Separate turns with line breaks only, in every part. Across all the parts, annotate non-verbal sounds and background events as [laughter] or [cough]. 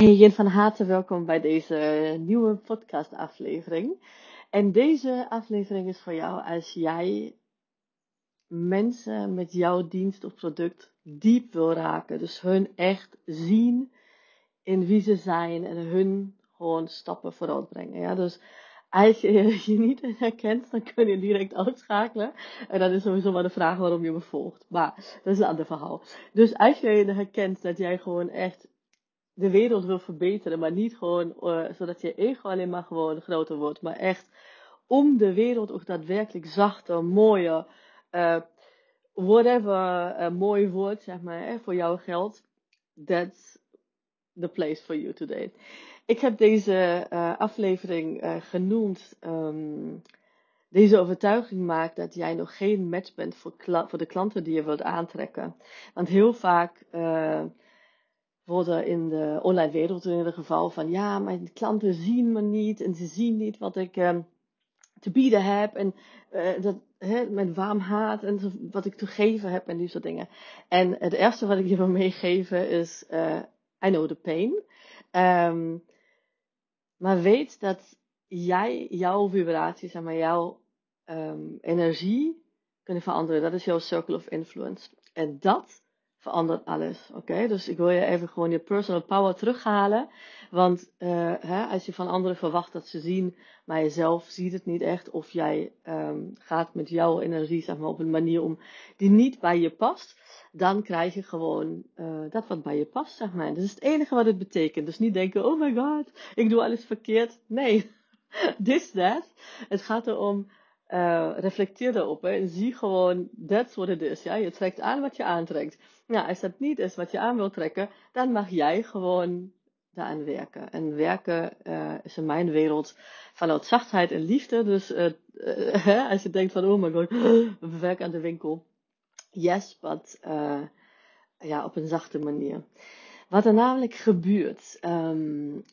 Hey en van harte welkom bij deze nieuwe podcast aflevering. En deze aflevering is voor jou als jij mensen met jouw dienst of product diep wil raken. Dus hun echt zien in wie ze zijn en hun gewoon stappen vooruit brengen. Ja? Dus als je [laughs] je niet herkent, dan kun je direct uitschakelen. En dan is sowieso maar de vraag waarom je me volgt. Maar dat is een ander verhaal. Dus als je herkent dat jij gewoon echt de wereld wil verbeteren, maar niet gewoon uh, zodat je ego alleen maar gewoon groter wordt, maar echt om de wereld ook daadwerkelijk zachter, mooier, uh, whatever uh, mooi wordt, zeg maar, voor jouw geld. That's the place for you today. Ik heb deze aflevering genoemd. Um, deze overtuiging maakt dat jij nog geen match bent voor, voor de klanten die je wilt aantrekken. Want heel vaak worden in de online wereld in ieder geval van ja, mijn klanten zien me niet en ze zien niet wat ik uh, te bieden heb en uh, dat, hè, mijn warm haat en wat ik te geven heb en die soort dingen. En het eerste wat ik je wil meegeven is, uh, I know the pain. Um, maar weet dat jij, jouw vibratie, zeg maar, jouw um, energie kunnen veranderen. Dat is jouw circle of influence. En dat verandert alles. Oké, dus ik wil je even gewoon je personal power terughalen. Want uh, hè, als je van anderen verwacht dat ze zien, maar jezelf ziet het niet echt. Of jij um, gaat met jouw energie zeg maar, op een manier om die niet bij je past. Dan krijg je gewoon uh, dat wat bij je past, zeg maar. Dat is het enige wat het betekent. Dus niet denken, oh my god, ik doe alles verkeerd. Nee, [laughs] this, that. Het gaat erom uh, reflecteer daarop en zie gewoon, that's what it is. Ja? Je trekt aan wat je aantrekt. Nou, als dat niet is wat je aan wilt trekken, dan mag jij gewoon daaraan werken. En werken uh, is in mijn wereld vanuit zachtheid en liefde. Dus [laughs] uh, als je denkt van, oh my god, [gasps] we werken aan de winkel. Yes, but ja, op een zachte manier. Wat er namelijk gebeurt, um,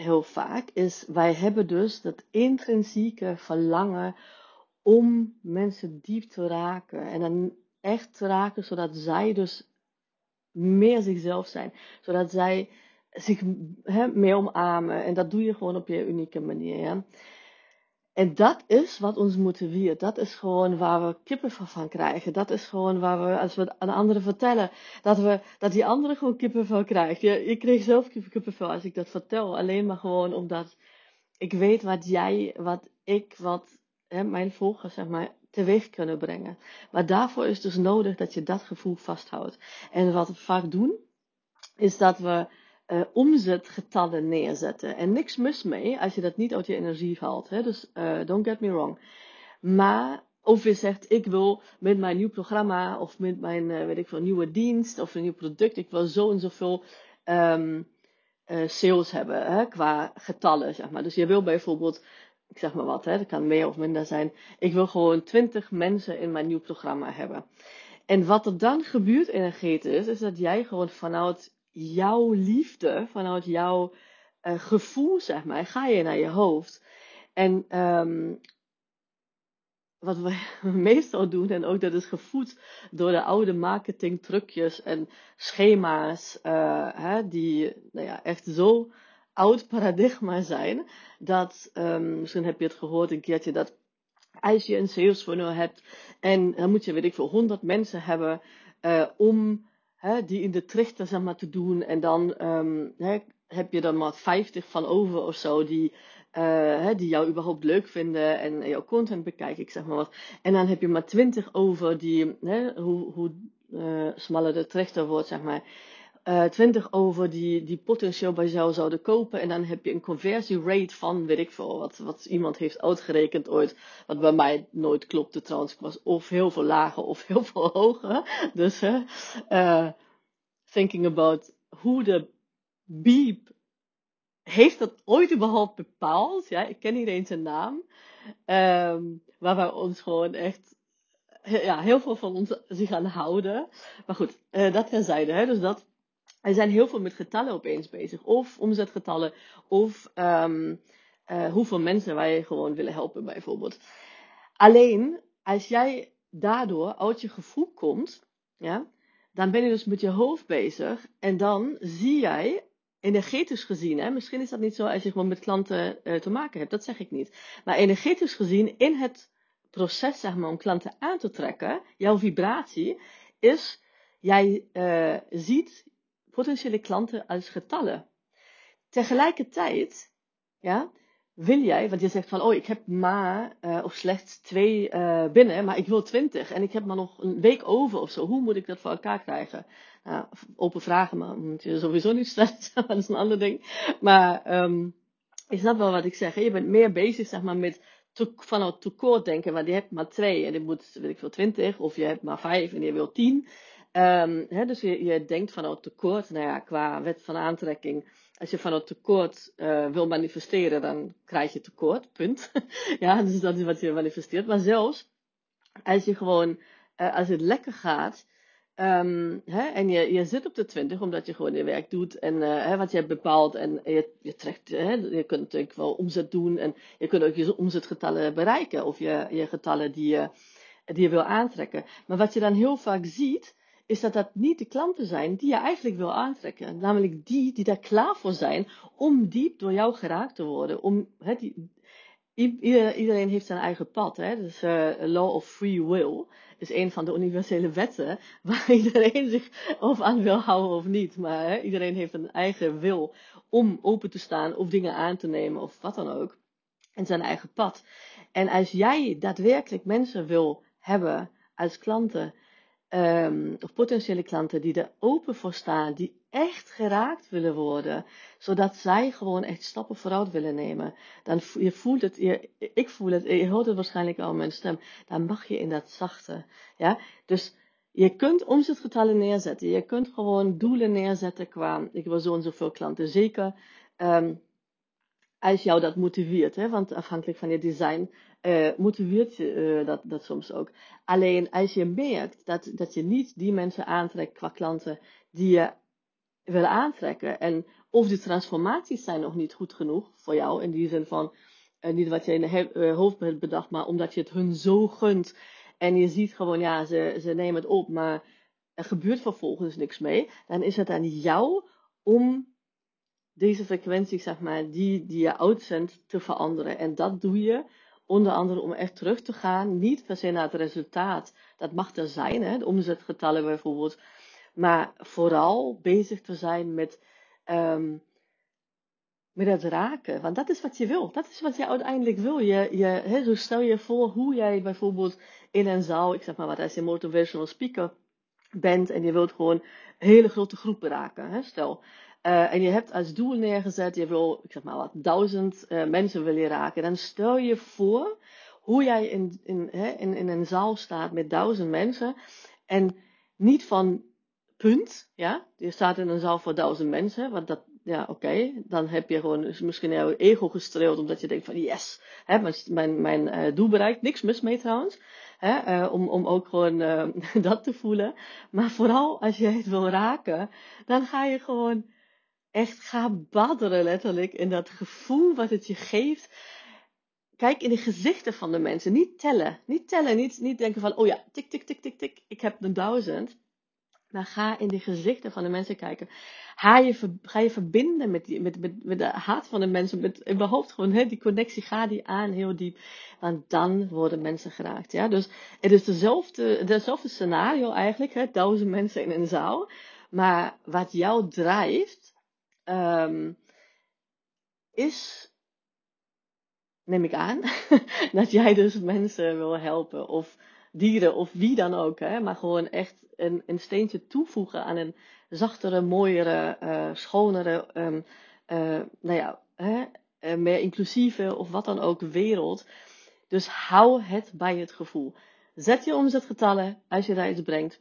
heel vaak, is wij hebben dus dat intrinsieke verlangen om mensen diep te raken. En dan echt te raken zodat zij dus meer zichzelf zijn. Zodat zij zich he, omarmen. En dat doe je gewoon op je unieke manier. En dat is wat ons motiveert. Dat is gewoon waar we kippenvel van krijgen. Dat is gewoon waar we, als we aan anderen vertellen, dat, we, dat die anderen gewoon kippenvel krijgen. Je, je kreeg zelf kippenvel als ik dat vertel. Alleen maar gewoon omdat ik weet wat jij, wat ik, wat hè, mijn volgers, zeg maar, teweeg kunnen brengen. Maar daarvoor is dus nodig dat je dat gevoel vasthoudt. En wat we vaak doen, is dat we uh, omzetgetallen neerzetten. En niks mis mee als je dat niet uit je energie haalt. Hè? Dus uh, don't get me wrong. Maar of je zegt, ik wil met mijn nieuw programma of met mijn, uh, weet ik veel, nieuwe dienst of een nieuw product, ik wil zo en zoveel um, sales hebben hè, qua getallen, zeg maar. Dus je wil bijvoorbeeld, ik zeg maar wat, hè, dat kan meer of minder zijn. Ik wil gewoon 20 mensen in mijn nieuw programma hebben. En wat er dan gebeurt energetisch, is dat jij gewoon vanuit jouw liefde, vanuit jouw uh, gevoel, zeg maar, ga je naar je hoofd. En um, wat we [laughs] meestal doen, en ook dat is gevoed door de oude marketingtrucjes en schema's, uh, hè, die nou ja, echt zo oud paradigma zijn, dat, um, misschien heb je het gehoord een keertje, dat als je een sales funnel hebt en dan moet je, weet ik veel, 100 mensen hebben uh, om hè, die in de trichter zeg maar, te doen. En dan um, hè, heb je er maar 50 van over of zo die, uh, hè, die jou überhaupt leuk vinden en jouw content bekijken, ik zeg maar wat. En dan heb je maar 20 over die, hè, hoe, hoe uh, smaller de trichter wordt, zeg maar uh, eh, 20 over die, die potentieel bij jou zouden kopen. En dan heb je een conversierate van, weet ik veel, wat, wat iemand heeft uitgerekend ooit. Wat bij mij nooit klopte trouwens. Ik was of heel veel lager of heel [laughs] veel hoger. Dus uh, thinking about hoe de beep heeft dat ooit überhaupt bepaald? Ja, ik ken eens zijn naam. Um, waar wij ons gewoon echt ja, heel veel van ons zich aan houden. Maar goed, uh, dat terzijde. Hè? Dus dat er zijn heel veel met getallen opeens bezig. Of omzetgetallen, of um, uh, hoeveel mensen wij gewoon willen helpen, bijvoorbeeld. Alleen, als jij daardoor uit je gevoel komt, ja, dan ben je dus met je hoofd bezig. En dan zie jij energetisch gezien, hè, misschien is dat niet zo als je gewoon met klanten uh, te maken hebt, dat zeg ik niet. Maar energetisch gezien, in het proces zeg maar, om klanten aan te trekken, jouw vibratie, is jij uh, ziet potentiële klanten als getallen. Tegelijkertijd, ja, wil jij, want je zegt van, oh, ik heb maar uh, of slechts twee uh, binnen, maar ik wil twintig en ik heb maar nog een week over of zo. Hoe moet ik dat voor elkaar krijgen? Nou, open vragen, maar moet je sowieso niet stellen, [laughs] dat is een ander ding. Maar um, ik snap wel wat ik zeg. Je bent meer bezig, zeg maar, met te, vanuit tekort denken, want je hebt maar twee en je moet, weet ik veel, twintig, of je hebt maar vijf en je wil tien. Hè, dus je, denkt vanuit tekort, nou ja, qua wet van aantrekking als je van het tekort uh, wil manifesteren, dan krijg je tekort, punt. [laughs] ja, dus dat is wat je manifesteert. Maar zelfs als je gewoon, uh, als het lekker gaat, hè, en je, je zit op de 20 omdat je gewoon je werk doet en hè, wat je hebt bepaald en je, je trekt, je kunt natuurlijk wel omzet doen en je kunt ook je omzetgetallen bereiken of je, je getallen die je, die je wil aantrekken. Maar wat je dan heel vaak ziet, is dat dat niet de klanten zijn die je eigenlijk wil aantrekken. Namelijk die die daar klaar voor zijn om diep door jou geraakt te worden. Om, iedereen heeft zijn eigen pad. Hè? Dus uh, law of free will is een van de universele wetten [laughs] waar iedereen zich of aan wil houden of niet. Maar iedereen heeft een eigen wil om open te staan of dingen aan te nemen of wat dan ook. En zijn eigen pad. En als jij daadwerkelijk mensen wil hebben als klanten um, of potentiële klanten die er open voor staan, die echt geraakt willen worden, zodat zij gewoon echt stappen vooruit willen nemen. Dan je voelt het, je, ik voel het, je hoort het waarschijnlijk al in mijn stem, dan mag je in dat zachte. Ja? Dus je kunt omzetgetallen neerzetten, je kunt gewoon doelen neerzetten qua, ik wil zo en zoveel klanten, zeker. Um, als jou dat motiveert, hè? want afhankelijk van je design uh, motiveert je uh, dat, dat soms ook. Alleen als je merkt dat, dat je niet die mensen aantrekt qua klanten die je wil aantrekken en of die transformaties zijn nog niet goed genoeg voor jou, in die zin van uh, niet wat je in je hoofd hebt bedacht, maar omdat je het hun zo gunt en je ziet gewoon, ja, ze, ze nemen het op, maar er gebeurt vervolgens niks mee, dan is het aan jou om deze frequentie, zeg maar, die, die je uitzendt, te veranderen. En dat doe je onder andere om echt terug te gaan, niet per se naar het resultaat. Dat mag er zijn, hè, de omzetgetallen bijvoorbeeld. Maar vooral bezig te zijn met, um, met het raken. Want dat is wat je wil. Dat is wat je uiteindelijk wil. Je, je, hè, stel je voor hoe jij bijvoorbeeld in een zaal, ik zeg maar wat, als je motivational speaker bent en je wilt gewoon hele grote groepen raken. Hè, stel. Uh, en je hebt als doel neergezet, je wil, ik zeg maar wat, duizend uh, mensen wil je raken. Dan stel je voor hoe jij in, in, hè, in, in een zaal staat met duizend mensen. En niet van punt, ja. Je staat in een zaal voor duizend mensen, want dat, ja, oké. Dan heb je gewoon misschien jouw ego gestreeld, omdat je denkt van yes, hè, mijn, mijn, mijn uh, doel bereikt. Niks mis mee trouwens. Uh, om, om ook gewoon uh, [laughs] dat te voelen. Maar vooral als je het wil raken, dan ga je gewoon echt ga badderen letterlijk in dat gevoel wat het je geeft. Kijk in de gezichten van de mensen. Niet tellen. Niet tellen. Niet, niet denken van, oh ja, tik, tik, tik, tik, tik. Ik heb een duizend. Maar ga in de gezichten van de mensen kijken. Ga je, ga je verbinden met, met, met, de hart van de mensen. Met in gewoon, hè, die connectie, ga die aan heel diep. Want dan worden mensen geraakt. Ja? Dus het is dezelfde, scenario eigenlijk. Hè, duizend mensen in een zaal. Maar wat jou drijft, um, is, neem ik aan, [laughs] dat jij dus mensen wil helpen of dieren of wie dan ook. Hè? Maar gewoon echt een, een steentje toevoegen aan een zachtere, mooiere, uh, schonere, um, uh, nou ja, hè, meer inclusieve of wat dan ook wereld. Dus hou het bij het gevoel. Zet je omzetgetallen als je daar iets brengt.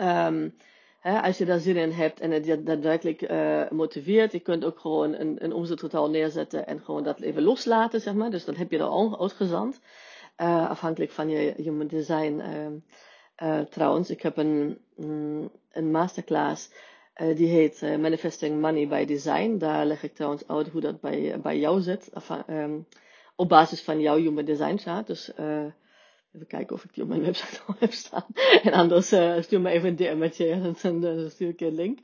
Um, als je daar zin in hebt en het je daadwerkelijk uh, motiveert, je kunt ook gewoon een, een omzetgetal neerzetten en gewoon dat even loslaten, zeg maar. Dus dan heb je er al uitgezand. Uh, afhankelijk van je human design. Uh, trouwens, ik heb een, mm, een masterclass die heet Manifesting Money by Design. Daar leg ik trouwens uit hoe dat bij, bij jou zit. Um, op basis van jouw human design chart. Dus Even kijken of ik die op mijn website [laughs] al heb staan. En anders stuur me even een DM'tje en dan, stuur ik je een link.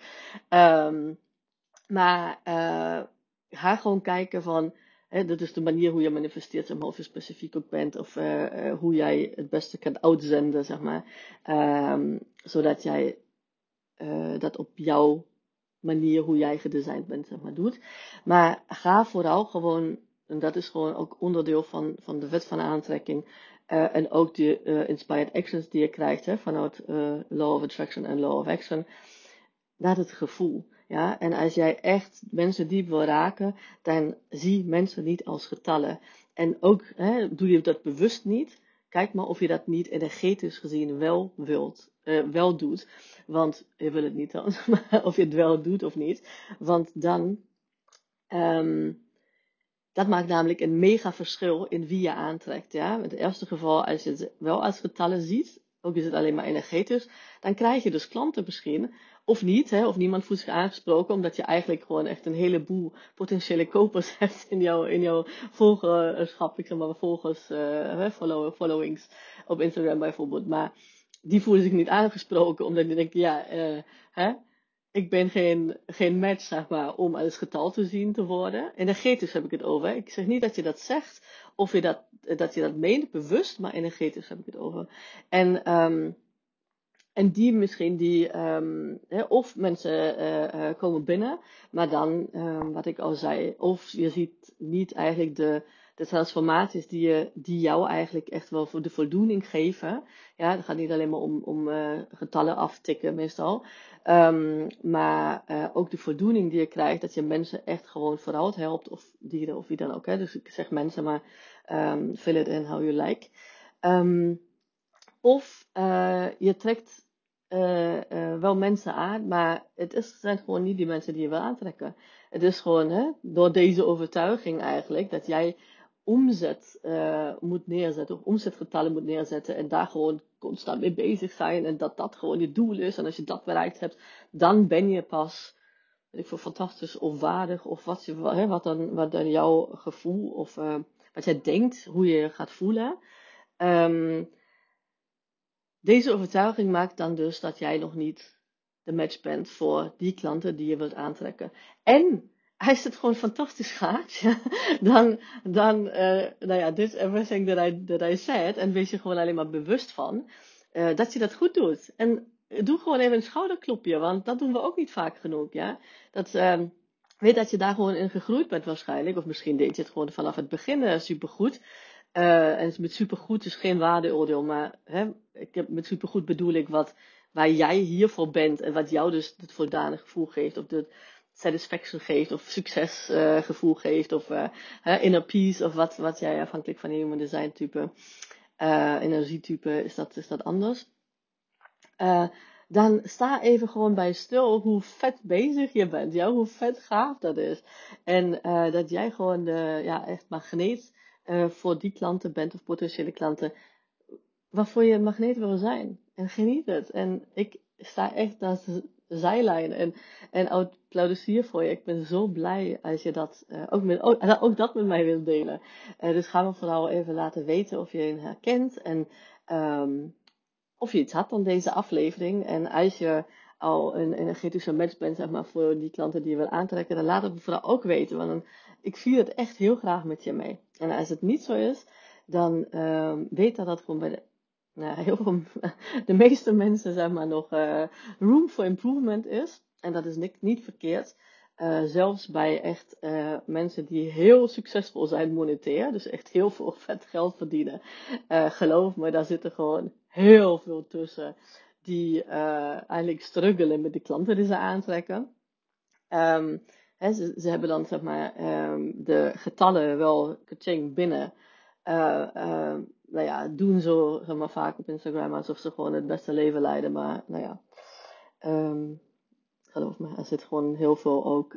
Um, Maar uh, ga gewoon kijken van, dat is de manier hoe je manifesteert, zeg maar, of je specifiek ook bent, of uh, hoe jij het beste kan uitzenden, zeg maar. Um, zodat jij uh, dat op jouw manier, hoe jij gedesigned bent, zeg maar, doet. Maar ga vooral gewoon, en dat is gewoon ook onderdeel van, van de wet van aantrekking, en ook de inspired actions die je krijgt hè, vanuit Law of Attraction en Law of Action, naar het gevoel. Ja, en als jij echt mensen diep wil raken, dan zie mensen niet als getallen. En ook, hè, doe je dat bewust niet, kijk maar of je dat niet energetisch gezien wel wilt, uh, wel doet. Want je wil het niet dan, [laughs] of je het wel doet of niet. Want dan, um, dat maakt namelijk een mega verschil in wie je aantrekt. Ja? In het eerste geval, als je het wel als getallen ziet, ook is het alleen maar energetisch, dan krijg je dus klanten misschien, of niet, hè, of niemand voelt zich aangesproken, omdat je eigenlijk gewoon echt een heleboel potentiële kopers [laughs] hebt in jouw, in jouw volgerschap, ik zeg maar volgers, follow, followings op Instagram bijvoorbeeld. Maar die voelen zich niet aangesproken, omdat die denken, ja, uh, hè, ik ben geen, geen match, zeg maar, om als getal te zien te worden. Energetisch heb ik het over. Ik zeg niet dat je dat zegt, of je dat, dat je dat meent, bewust, maar energetisch heb ik het over. En, um, en die misschien, die, hè, of mensen uh, uh, komen binnen, maar dan, um, wat ik al zei, of je ziet niet eigenlijk de, de transformaties die, je, die jou eigenlijk echt wel voor de voldoening geven. Ja, het gaat niet alleen maar om, om uh, getallen aftikken meestal. Um, maar ook de voldoening die je krijgt, dat je mensen echt gewoon vooruit helpt, of dieren of wie dan ook. Hè. Dus ik zeg mensen, maar fill it in how you like. Of je trekt uh, uh, wel mensen aan, maar het is, zijn gewoon niet die mensen die je wil aantrekken. Het is gewoon hè, door deze overtuiging eigenlijk dat jij omzet uh, moet neerzetten, of omzetgetallen moet neerzetten en daar gewoon constant mee bezig zijn en dat dat gewoon je doel is. En als je dat bereikt hebt, dan ben je pas, weet ik fantastisch of waardig of wat, je, hè, wat, dan, wat dan jouw gevoel of wat jij denkt, hoe je je gaat voelen. Um, deze overtuiging maakt dan dus dat jij nog niet de match bent voor die klanten die je wilt aantrekken. En als het gewoon fantastisch gaat, [laughs] dan, dan uh, nou ja, this everything that I, that I said, en wees je gewoon alleen maar bewust van, uh, dat je dat goed doet. En doe gewoon even een schouderklopje, want dat doen we ook niet vaak genoeg, ja. Dat, uh, weet dat je daar gewoon in gegroeid bent waarschijnlijk, of misschien deed je het gewoon vanaf het begin uh, supergoed. Uh, en met supergoed is geen waardeoordeel, maar hè, ik heb, met supergoed bedoel ik wat, waar jij hiervoor bent en wat jou dus het voldane gevoel geeft, of de satisfaction geeft, of succesgevoel uh, geeft, of uh, inner peace, of wat, wat jij afhankelijk van human design type, energietype, is dat, is dat anders. Dan sta even gewoon bij stil hoe vet bezig je bent, ja, hoe vet gaaf dat is. En dat jij gewoon de, ja, echt magneet uh, voor die klanten bent, of potentiële klanten, waarvoor je magneet wil zijn. En geniet het. En ik sta echt naast de zijlijn en, en applaudisseer voor je. Ik ben zo blij als je dat uh, ook, met, [laughs] ook, dat met mij wilt delen. Uh, dus ga me vooral even laten weten of je je herkent en um, of je iets had aan deze aflevering. En als je al een energetische match bent, zeg maar, voor die klanten die je wil aantrekken, dan laat het me vooral ook weten. Want dan, ik vier het echt heel graag met je mee. En als het niet zo is, dan um, weet dat dat gewoon bij de [laughs] nou, heel veel, [laughs] de meeste mensen zeg maar nog uh, room for improvement is. En dat is niet, niet verkeerd. Uh, zelfs bij echt uh, mensen die heel succesvol zijn monetair, dus echt heel veel [laughs] vet geld verdienen. geloof me, daar zitten gewoon heel veel tussen die eigenlijk struggelen met de klanten die ze aantrekken. Um, ze, ze, hebben dan zeg maar um, de getallen wel kaching binnen nou ja, doen zo zeg vaak op Instagram alsof ze gewoon het beste leven leiden. Maar nou ja, um, geloof me, er zit gewoon heel veel ook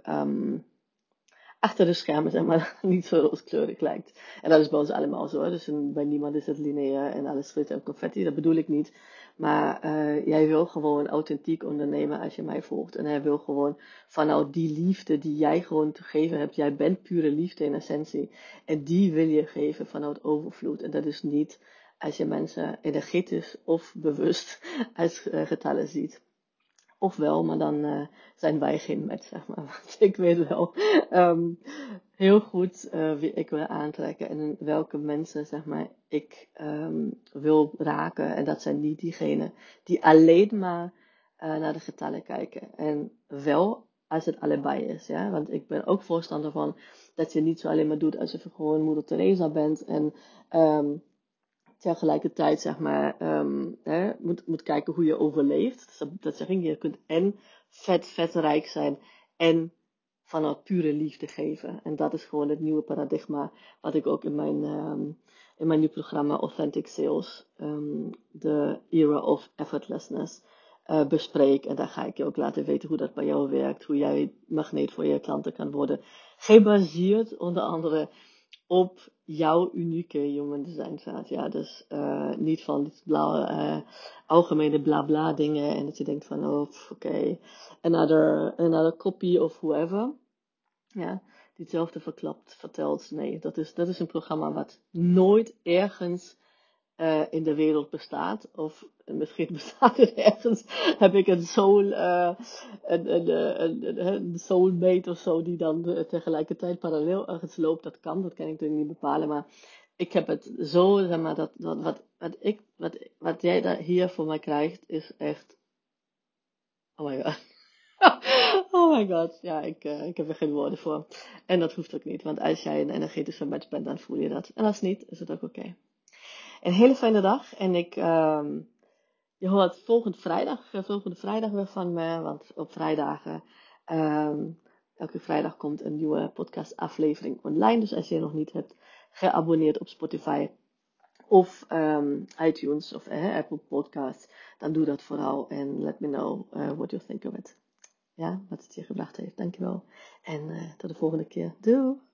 achter de schermen, zeg maar, [laughs] niet zo rooskleurig lijkt. En dat is bij ons allemaal zo. Dus bij niemand is het lineair en alles schittert en confetti, dat bedoel ik niet. Maar uh, jij wil gewoon authentiek ondernemen als je mij volgt. En hij wil gewoon vanuit die liefde die jij gewoon te geven hebt. Jij bent pure liefde in essentie. En die wil je geven vanuit overvloed. En dat is niet als je mensen energetisch of bewust [laughs] als uh, getallen ziet. Ofwel, maar dan uh, zijn wij geen match, zeg maar. [laughs] Want ik weet wel um, heel goed uh, wie ik wil aantrekken en welke mensen, zeg maar, ik um, wil raken. En dat zijn niet diegenen die alleen maar uh, naar de getallen kijken. En wel als het allebei is, ja. Want ik ben ook voorstander van dat je niet zo alleen maar doet alsof je gewoon moeder Teresa bent en um, tegelijkertijd zeg maar um, hè, moet, moet kijken hoe je overleeft. Dat, dat zeg ik, je kunt en vet, vet rijk zijn en vanuit pure liefde geven. En dat is gewoon het nieuwe paradigma wat ik ook in mijn, um, in mijn nieuw programma Authentic Sales, um, The Era of Effortlessness, uh, bespreek. En daar ga ik je ook laten weten hoe dat bij jou werkt, hoe jij magneet voor je klanten kan worden. Gebaseerd onder andere op jouw unieke human design. Ja, dus uh, niet van dit blauwe, uh, algemene bla bla dingen. En dat je denkt van, oh, oké, another, another copy of whoever. Ja, die hetzelfde verklapt, vertelt. Nee, dat is, dat is een programma wat nooit ergens uh, in de wereld bestaat. Of [laughs] misschien bestaat er ergens, heb ik een soul, uh, een, een, een, soulmate of zo, die dan tegelijkertijd parallel ergens loopt. Dat kan, dat kan ik natuurlijk niet bepalen. Maar ik heb het zo, zeg maar, dat, dat wat, wat, ik, wat, wat jij daar hier voor mij krijgt, is echt. Oh my god. [laughs] oh my god, ja, ik, uh, ik heb er geen woorden voor. En dat hoeft ook niet, want als jij een energetische match bent, dan voel je dat. En als niet, is het ook oké. Een hele fijne dag en ik, um, je hoort volgende vrijdag, eh, volgende vrijdag weer van me, want op vrijdagen, um, elke vrijdag komt een nieuwe podcast aflevering online. Dus als je nog niet hebt geabonneerd op Spotify of um, iTunes of uh, Apple Podcasts, dan doe dat vooral en let me know what you think of it. Ja, wat het je gebracht heeft. Dankjewel. En uh, tot de volgende keer. Doei!